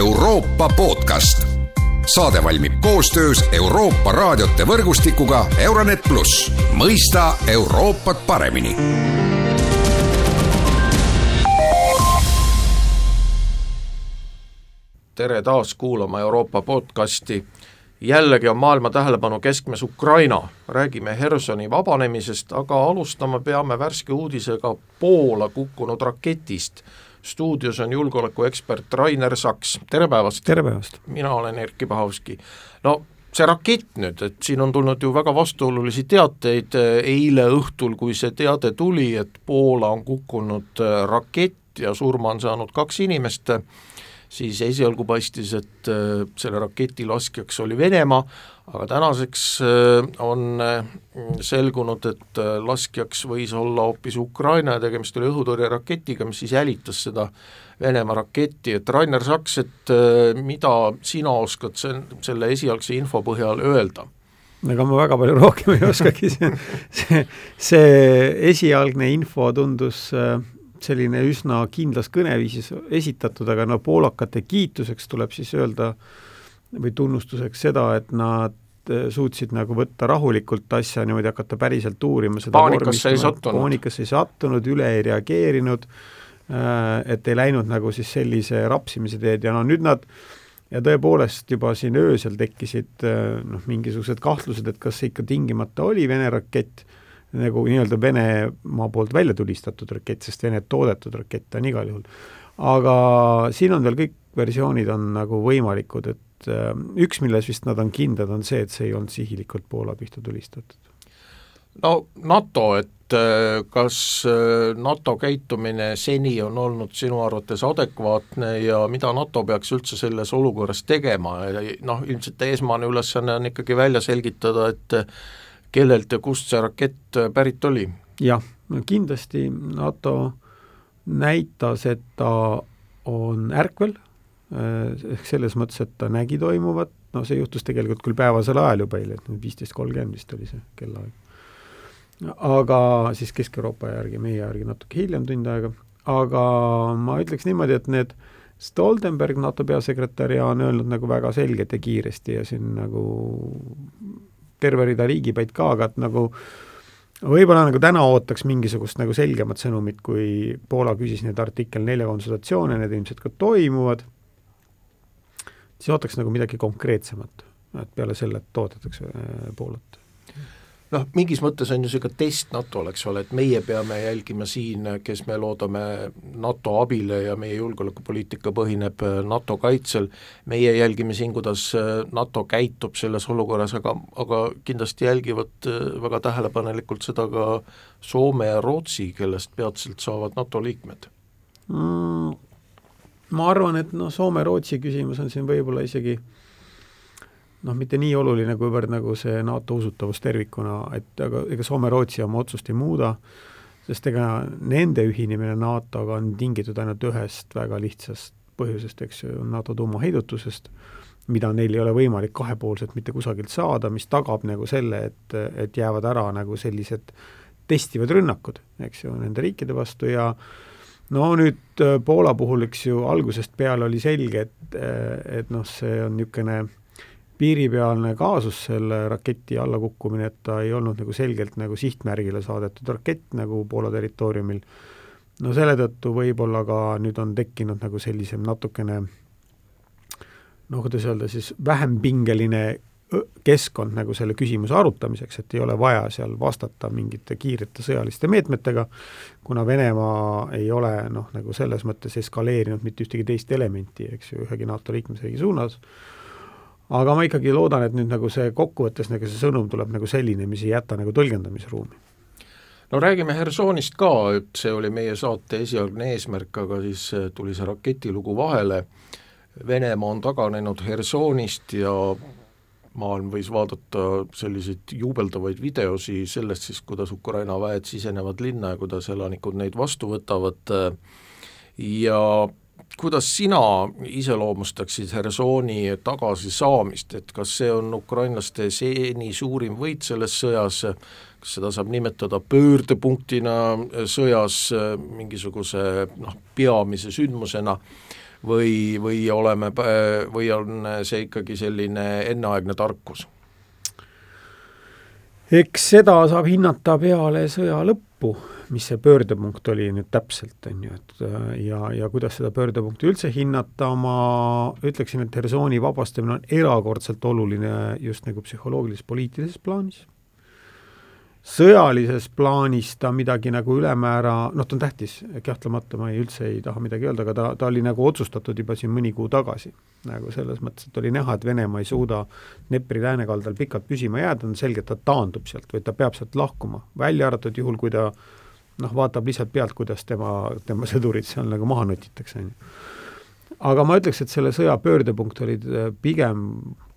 Euroopa podcast. saade valmib koostöös Euroopa raadiote võrgustikuga Euronet pluss, mõista Euroopat paremini tere taas kuulama Euroopa podcasti. jällegi on maailma tähelepanu keskmes Ukraina, räägime Hersoni vabanemisest, aga alustama peame värske uudisega Poola kukkunud raketist. Stuudios on julgeolekuekspert Rainer Saks, tere päevast! tere päevast! mina olen Erkki Pahovski. no see rakett nüüd, et siin on tulnud ju väga vastuolulisi teateid, eile õhtul, kui see teade tuli, et Poola on kukkunud rakett ja surma on saanud kaks inimest, siis esialgu paistis, et äh, selle raketi laskjaks oli Venemaa, aga tänaseks äh, on äh, selgunud, et laskjaks võis olla hoopis Ukraina ja tegemist oli õhutõrjeraketiga, mis siis jälitas seda Venemaa raketti, et Rainer Saks, et mida sina oskad se-, selle esialgse info põhjal öelda? ega ma väga palju rohkem ei oskagi, see, see, see esialgne info tundus äh, selline üsna kindlas kõneviisis esitatud, aga no poolakate kiituseks tuleb siis öelda või tunnustuseks seda, et nad eh, suutsid nagu võtta rahulikult asja niimoodi hakata päriselt uurima seda paanikasse ei sattunud. paanikasse ei sattunud, üle ei reageerinud, eh, et ei läinud nagu siis sellise rapsimise teed ja no nüüd nad ja tõepoolest juba siin öösel tekkisid eh, noh, mingisugused kahtlused, et kas see ikka tingimata oli Vene rakett nagu nii-öelda Venemaa poolt välja tulistatud rakett, sest Vene toodetud rakett on igal juhul. aga siin on veel kõik versioonid on nagu võimalikud, et äh, üks, milles vist nad on kindlad, on see, et see ei olnud sihilikult Poola pihta tulistatud. no NATO, et äh, kas äh, NATO käitumine seni on olnud sinu arvates adekvaatne ja mida NATO peaks üldse selles olukorras tegema noh, ilmselt esmane ülesanne on ikkagi välja selgitada, et kellelt ja kust see rakett pärit oli? jah, kindlasti NATO näitas, et ta on ärkvel, äh, ehk selles mõttes, et ta nägi toimuvat, no see juhtus tegelikult küll päevasel ajal juba eile, et viisteist kolmkümmend vist oli see kellaaeg. aga siis Kesk-Euroopa järgi, meie järgi natuke hiljem, tund aega, aga ma ütleks niimoodi, et need Stoltenberg, NATO peasekretär, ja on öelnud nagu väga selgelt ja kiiresti ja siin nagu terve rida riigipäid ka, aga et nagu võib-olla nagu täna ootaks mingisugust nagu selgemat sõnumit, kui Poola küsis neid artikkel nelja konsultatsioone, need ilmselt ka toimuvad, siis ootaks nagu midagi konkreetsemat, et peale selle, et toodetakse äh, Poolat noh, mingis mõttes on ju ka test NATO-le, eks ole, et meie peame jälgima siin, kes me loodame NATO abile ja meie julgeolekupoliitika põhineb äh, NATO kaitsel, meie jälgime siin, kuidas äh, NATO käitub selles olukorras, aga, aga kindlasti jälgivad äh, väga tähelepanelikult seda ka Soome ja Rootsi, kellest peatselt saavad NATO liikmed mm,? Ma arvan, et noh, Soome-Rootsi küsimus on siin võib-olla isegi äh, noh, mitte nii oluline, kuivõrd nagu see NATO usutavus tervikuna, et aga ega Soome-Rootsi oma otsust ei muuda, sest ega nende ühinemine NATO-ga on tingitud ainult ühest väga lihtsast põhjusest, eks ju, NATO tuumaheidutusest, mida neil ei ole võimalik kahepoolselt mitte kusagilt saada, mis tagab nagu selle, et, et jäävad ära nagu sellised testivad rünnakud, eks ju, nende riikide vastu ja no nüüd Poola puhul, eks ju, algusest peale oli selge, et, et noh, see on niisugune piiripealne kaasus, selle raketi allakukkumine, et ta ei olnud nagu selgelt nagu sihtmärgile saadetud rakett nagu Poola territooriumil, no selle tõttu võib-olla ka nüüd on tekkinud nagu sellisem natukene noh, kuidas öelda siis, vähem pingeline keskkond nagu selle küsimuse arutamiseks, et ei ole vaja seal vastata mingite kiirete sõjaliste meetmetega, kuna Venemaa ei ole noh, nagu selles mõttes eskaleerinud mitte ühtegi teist elementi, eks ju, ühegi NATO liikmesriigi suunas, aga ma ikkagi loodan, et nüüd nagu see kokkuvõttes nagu see sõnum tuleb nagu selline, mis ei jäta nagu tõlgendamisruumi. no räägime Hersonist ka, et see oli meie saate esialgne eesmärk, aga siis äh, tuli see raketilugu vahele, Venemaa on taganenud Hersonist ja maailm võis vaadata selliseid juubeldavaid videosi sellest siis, kuidas Ukraina väed sisenevad linna ja kuidas elanikud neid vastu võtavad ja kuidas sina iseloomustaksid Hersoni tagasisaamist, et kas see on ukrainlaste seni suurim võit selles sõjas, kas seda saab nimetada pöördepunktina sõjas mingisuguse noh, peamise sündmusena või, või oleme, või on see ikkagi selline enneaegne tarkus? eks seda saab hinnata peale sõja lõppu, mis see pöördepunkt oli nüüd täpselt, on ju, et ja, ja kuidas seda pöördepunkti üldse hinnata, ma ütleksin, et Hersoni vabastamine on erakordselt oluline just nagu psühholoogilises poliitilises plaanis sõjalises plaanis ta midagi nagu ülemäära, noh, ta on tähtis, kahtlemata ma ei, üldse ei taha midagi öelda, aga ta, ta oli nagu otsustatud juba siin mõni kuu tagasi. nagu selles mõttes, et oli näha, et Venemaa ei suuda Dnepri läänekaldal pikalt püsima jääda, on selge, et ta taandub sealt või ta peab sealt lahkuma, välja arvatud juhul, kui ta noh, vaatab lihtsalt pealt, kuidas tema, tema sõdurid seal nagu maha notitakse, on ju. aga ma ütleks, et selle sõja pöördepunkt olid pigem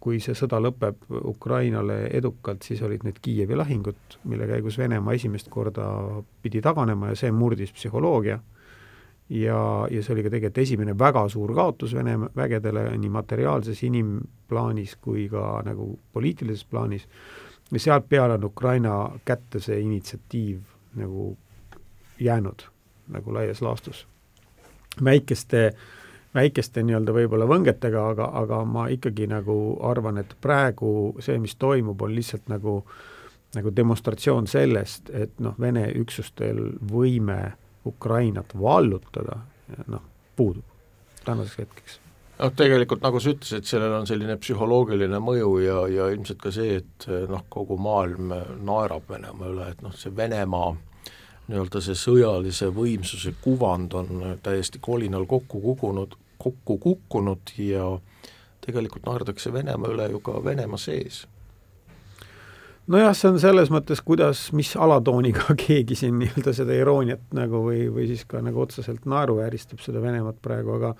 kui see sõda lõpeb Ukrainale edukalt, siis olid need Kiievi lahingud, mille käigus Venemaa esimest korda pidi taganema ja see murdis psühholoogia ja, ja see oli ka tegelikult esimene väga suur kaotus Vene vägedele nii materiaalses inimplaanis kui ka nagu poliitilises plaanis, ja sealt peale on Ukraina kätte see initsiatiiv nagu jäänud nagu laias laastus. väikeste äh, väikeste nii-öelda võib-olla võngetega, aga, aga ma ikkagi nagu arvan, et praegu see, mis toimub, on lihtsalt nagu nagu demonstratsioon sellest, et noh, Vene üksustel võime Ukrainat vallutada, noh, puudub tänaseks hetkeks noh, tegelikult nagu sa ütlesid, sellel on selline psühholoogiline mõju ja, ja ilmselt ka see, et noh, kogu maailm naerab Venemaa üle, et noh, see Venemaa nii-öelda see sõjalise võimsuse kuvand on täiesti kolinal kokku kukkunud, kokku kukkunud ja tegelikult naerdakse Venemaa üle ju ka Venemaa sees. Nojah, see on selles mõttes, kuidas, mis alatooniga keegi siin nii-öelda seda irooniat nagu või, või siis ka nagu otseselt naeruvääristab seda Venemaad praegu, aga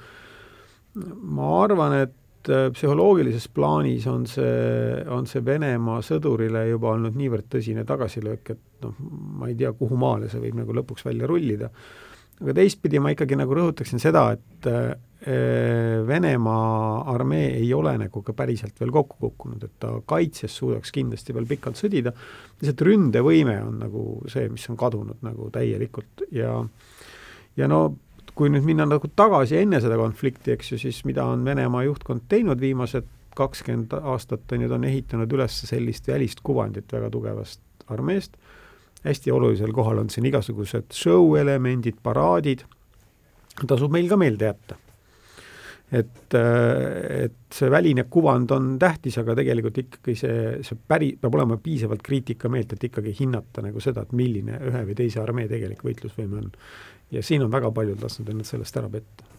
ma arvan, et äh, psühholoogilises plaanis on see, on see Venemaa sõdurile juba olnud niivõrd tõsine tagasilöök, et noh, ma ei tea, kuhu maale see võib nagu lõpuks välja rullida. aga teistpidi ma ikkagi nagu rõhutaksin seda, et Äh, Venemaa armee ei ole nagu ka päriselt veel kokku kukkunud, et ta kaitses suudaks kindlasti veel pikalt sõdida, lihtsalt ründevõime on nagu see, mis on kadunud nagu täielikult ja ja no kui nüüd minna nagu tagasi enne seda konflikti, eks ju, siis mida on Venemaa juhtkond teinud viimased kakskümmend aastat, on ju, ta on ehitanud üles sellist välist kuvandit väga tugevast armeest, hästi olulisel kohal on siin igasugused show-elemendid, paraadid, tasub meil ka meelde jätta et, äh, et see väline kuvand on tähtis, aga tegelikult ikkagi see, see päri, peab olema piisavalt kriitikameelt, et ikkagi hinnata nagu seda, et milline ühe või teise armee tegelik võitlusvõime on. ja siin on väga paljud lasknud ennast sellest ära petta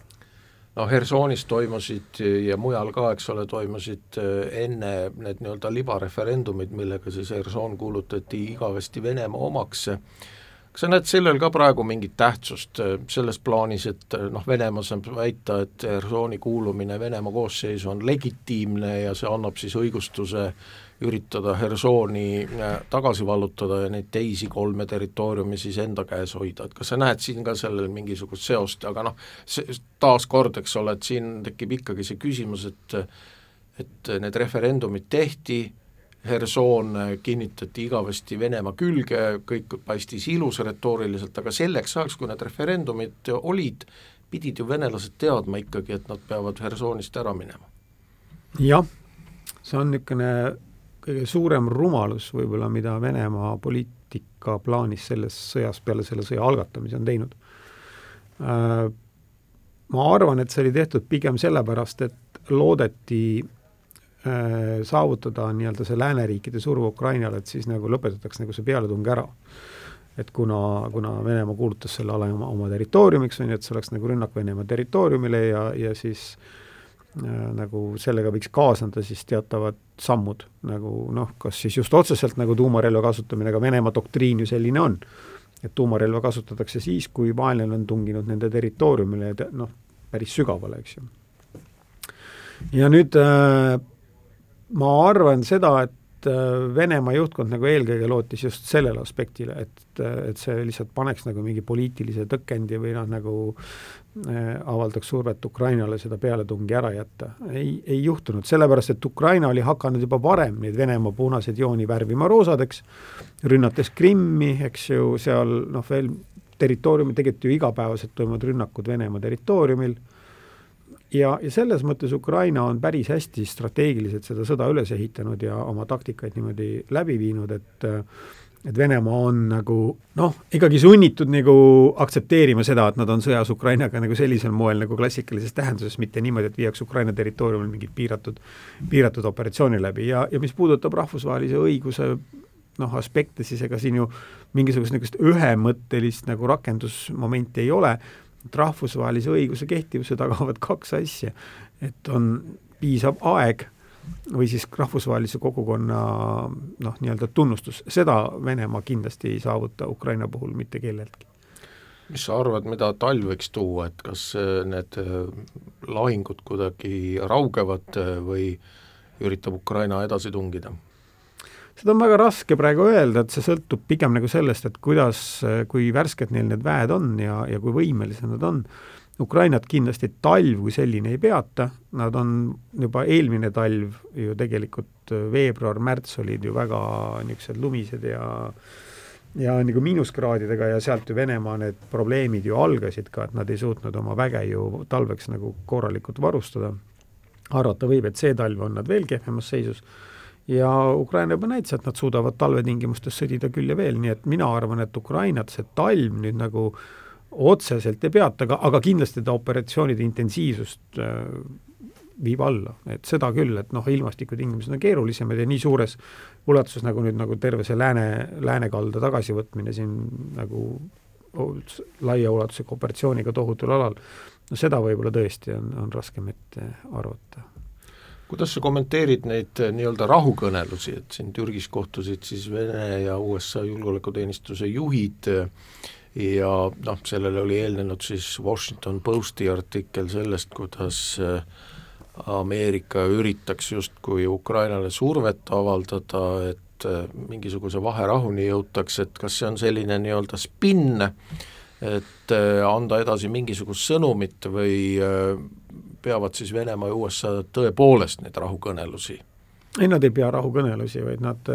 no Hersoonis toimusid ja mujal ka, eks ole, toimusid äh, enne need nii-öelda libareferendumid, millega siis Hersoon kuulutati igavesti Venemaa omaks, kas sa näed sellel ka praegu mingit tähtsust äh, selles plaanis, et äh, noh, Venemaa saab väita, et Hersooni kuulumine Venemaa koosseisu on legitiimne ja see annab siis õigustuse üritada Hersooni äh, tagasi vallutada ja neid teisi kolme territooriumi siis enda käes hoida, et kas sa näed siin ka sellel mingisugust seost, aga noh, see taaskord, eks ole, et siin tekib ikkagi see küsimus, et et need referendumid tehti, Hersoon kinnitati igavesti Venemaa külge, kõik paistis ilus retooriliselt, aga selleks ajaks, kui need referendumid olid, pidid ju venelased teadma ikkagi, et nad peavad Hersoonist ära minema. jah, see on niisugune kõige suurem rumalus võib-olla, mida Venemaa poliitika plaanis selles sõjas peale selle sõja algatamise on teinud. Äh, ma arvan, et see oli tehtud pigem sellepärast, et loodeti Äh, saavutada nii-öelda see lääneriikide surve Ukrainale, et siis nagu lõpetatakse nagu see pealetung ära. et kuna, kuna Venemaa kuulutas selle ala oma, oma territooriumiks, on ju, et see oleks nagu rünnak Venemaa territooriumile ja, ja siis äh, nagu sellega võiks kaasneda siis teatavad sammud, nagu noh, kas siis just otseselt nagu tuumarelva kasutamine, aga Venemaa doktriin ju selline on. et tuumarelva kasutatakse siis, kui vaenlane on tunginud nende territooriumile ja noh, päris sügavale, eks ju. ja nüüd äh, ma arvan seda, et äh, Venemaa juhtkond nagu eelkõige lootis just sellele aspektile, et, et see lihtsalt paneks nagu mingi poliitilise tõkendi või noh, nagu äh, avaldaks survet Ukrainale seda pealetungi ära jätta. ei, ei juhtunud, sellepärast et Ukraina oli hakanud juba varem neid Venemaa punaseid jooni värvima roosadeks, rünnates Krimmi, eks ju, seal noh, veel territooriumil tegelikult ju igapäevaselt toimuvad rünnakud Venemaa territooriumil ja, ja selles mõttes Ukraina on päris hästi strateegiliselt seda sõda üles ehitanud ja oma taktikaid niimoodi läbi viinud, et et Venemaa on nagu noh, ikkagi sunnitud nagu aktsepteerima seda, et nad on sõjas Ukrainaga nagu sellisel moel nagu klassikalises tähenduses, mitte niimoodi, et viiakse Ukraina territooriumil mingit piiratud, piiratud operatsiooni läbi. Ja, ja mis puudutab rahvusvahelise õiguse noh, aspekte, siis ega siin ju mingisugust niisugust ühemõttelist nagu rakendusmomenti ei ole, et rahvusvahelise õiguse kehtivuse tagavad kaks asja, et on piisav aeg või siis rahvusvahelise kogukonna noh, nii-öelda tunnustus, seda Venemaa kindlasti ei saavuta Ukraina puhul mitte kelleltki. mis sa arvad, mida talv võiks tuua, et kas äh, need äh, lahingud kuidagi raugevad äh, või üritab Ukraina edasi tungida? Seda on väga raske praegu öelda, et see sõltub pigem nagu sellest, et kuidas, kui värsked neil need väed on ja, ja kui võimelised nad on. Ukrainat kindlasti talv kui selline ei peata, nad on juba eelmine talv ju tegelikult veebruar-märts olid ju väga niisugused lumised ja ja nagu miinuskraadidega ja sealt ju Venemaa need probleemid ju algasid ka, et nad ei suutnud oma väge ju talveks nagu korralikult varustada. arvata võib, et see talv on nad veel kehvemas seisus ja Ukraina juba näitas, et nad suudavad talvetingimustes sõdida küll ja veel, nii et mina arvan, et Ukrainat see talv nüüd nagu otseselt ei peata, aga, aga kindlasti ta operatsioonide intensiivsust äh, viib alla, et seda küll, et noh, ilmastikutingimused on keerulisemad ja nii suures ulatuses nagu nüüd nagu terve see lääne, läänekalda tagasivõtmine siin nagu laiaulatusliku operatsiooniga tohutul alal, no seda võib-olla tõesti on, on raskem ette arvata kuidas sa kommenteerid neid eh, nii-öelda rahukõnelusi, et siin Türgis kohtusid siis Vene ja USA julgeolekuteenistuse juhid eh, ja noh, sellele oli eelnenud siis Washington Posti artikkel sellest, kuidas eh, Ameerika üritaks justkui Ukrainale survet avaldada, et mingisuguse vaherahuni jõutakse, et kas see on selline nii-öelda spinn, et anda edasi mingisugust sõnumit või peavad siis Venemaa ja USA tõepoolest neid rahukõnelusi? ei, nad ei pea rahukõnelusi, vaid nad,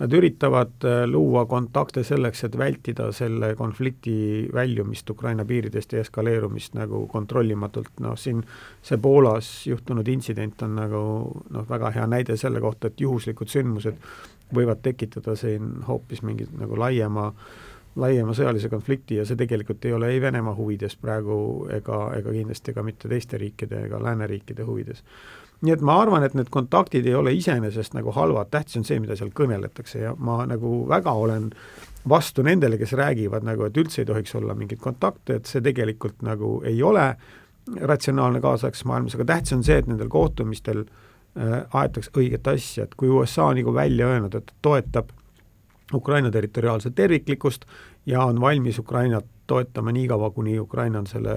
nad üritavad äh, luua kontakte selleks, et vältida selle konflikti väljumist Ukraina piiridest ja eskaleerumist nagu kontrollimatult, noh siin see Poolas juhtunud intsident on nagu noh, väga hea näide selle kohta, et juhuslikud sündmused võivad tekitada siin hoopis mingit nagu laiema äh, laiema sõjalise konflikti ja see tegelikult ei ole ei Venemaa huvides praegu ega, ega kindlasti ka mitte teiste riikide ega lääneriikide huvides. nii et ma arvan, et need kontaktid ei ole iseenesest nagu halvad, tähtis on see, mida seal kõneletakse ja ma nagu väga olen vastu nendele, kes räägivad nagu, et üldse ei tohiks olla mingeid kontakte, et see tegelikult nagu ei ole ratsionaalne kaasaegses maailmas, aga tähtis on see, et nendel kohtumistel äh, aetakse õiget asja, et kui USA on nagu välja öelnud, et toetab Ukraina territoriaalset terviklikkust ja on valmis Ukrainat toetama niikaua, kuni Ukraina on selle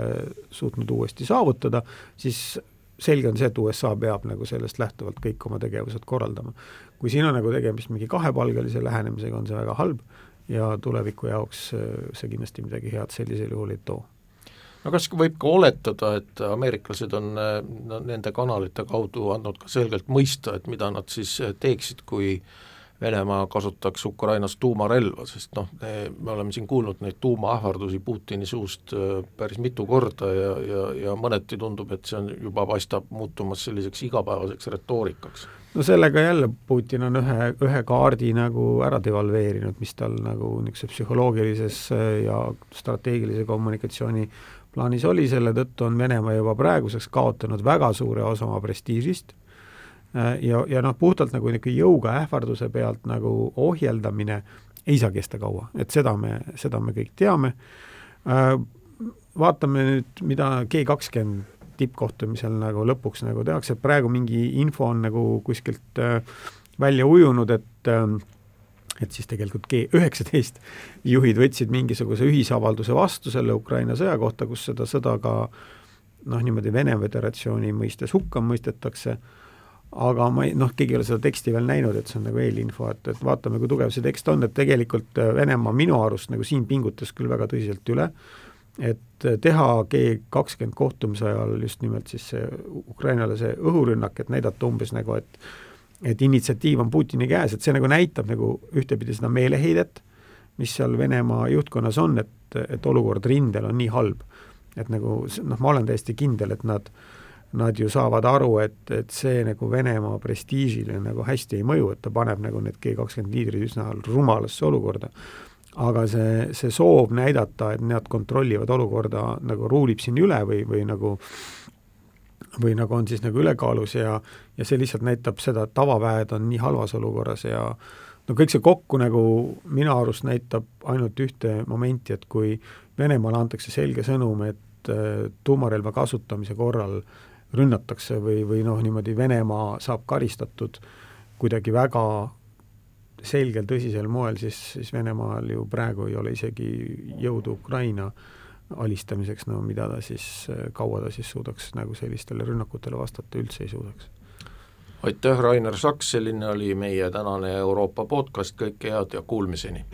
suutnud uuesti saavutada, siis selge on see, et USA peab nagu sellest lähtuvalt kõik oma tegevused korraldama. kui siin on nagu tegemist mingi kahepalgelise lähenemisega, on see väga halb ja tuleviku jaoks äh, see kindlasti midagi head sellisel juhul ei too no kas võib ka oletada, et ameeriklased on äh, nende kanalite kaudu andnud ka selgelt mõista, et mida nad siis äh, teeksid, kui äh, Venemaa kasutaks Ukrainas tuumarelva, sest noh, me oleme siin kuulnud neid tuumaähvardusi Putini suust äh, päris mitu korda ja, ja, ja mõneti tundub, et see on juba, paistab muutumas selliseks igapäevaseks retoorikaks. no sellega jälle Putin on ühe, ühe kaardi nagu ära devalveerinud, mis tal nagu niisuguse psühholoogilises äh, ja strateegilise kommunikatsiooni plaanis oli, selle tõttu on Venemaa juba praeguseks kaotanud väga suure osa oma prestiižist ja, ja noh, puhtalt nagu niisugune jõuga ähvarduse pealt nagu ohjeldamine ei saa kesta kaua, et seda me, seda me kõik teame. Äh, vaatame nüüd, mida G kakskümmend tippkohtumisel nagu lõpuks nagu tehakse, et praegu mingi info on nagu kuskilt äh, välja ujunud, et et siis tegelikult G üheksateist juhid võtsid mingisuguse ühisavalduse vastu selle Ukraina sõja kohta, kus seda sõda ka noh, niimoodi Vene Föderatsiooni mõistes hukka mõistetakse. äh,, aga ma ei, noh, keegi ei ole seda teksti veel näinud, et see on nagu eelinfo, et, et vaatame, kui tugev see tekst on, et tegelikult äh, Venemaa minu arust nagu siin pingutas küll väga tõsiselt üle, et äh, teha G kakskümmend kohtumise ajal just nimelt siis see Ukrainale see õhurünnak, et näidata umbes nagu, et et initsiatiiv on Putini käes, et see nagu näitab nagu ühtepidi seda meeleheidet, mis seal Venemaa juhtkonnas on, et, et olukord rindel on nii halb. Et nagu noh, ma olen täiesti kindel, et nad nad ju saavad aru, et, et see nagu Venemaa prestiižile nagu hästi ei mõju, et ta paneb nagu need G kakskümmend liidrid üsna rumalasse olukorda. aga see, see soov näidata, et nad kontrollivad olukorda, nagu ruulib siin üle või, või nagu või nagu on siis nagu ülekaalus ja, ja see lihtsalt näitab seda, et tavaväed on nii halvas olukorras ja no kõik see kokku nagu minu arust näitab ainult ühte momenti, et kui Venemaale antakse selge sõnum, et äh, tuumarelva kasutamise korral rünnatakse või, või noh, niimoodi Venemaa saab karistatud kuidagi väga selgel, tõsisel moel, siis, siis Venemaal ju praegu ei ole isegi jõudu Ukraina alistamiseks, no mida ta siis, kaua ta siis suudaks nagu sellistele rünnakutele vastata, üldse ei suudaks aitäh, Rainer Saks, selline oli meie tänane Euroopa podcast, kõike head ja kuulmiseni!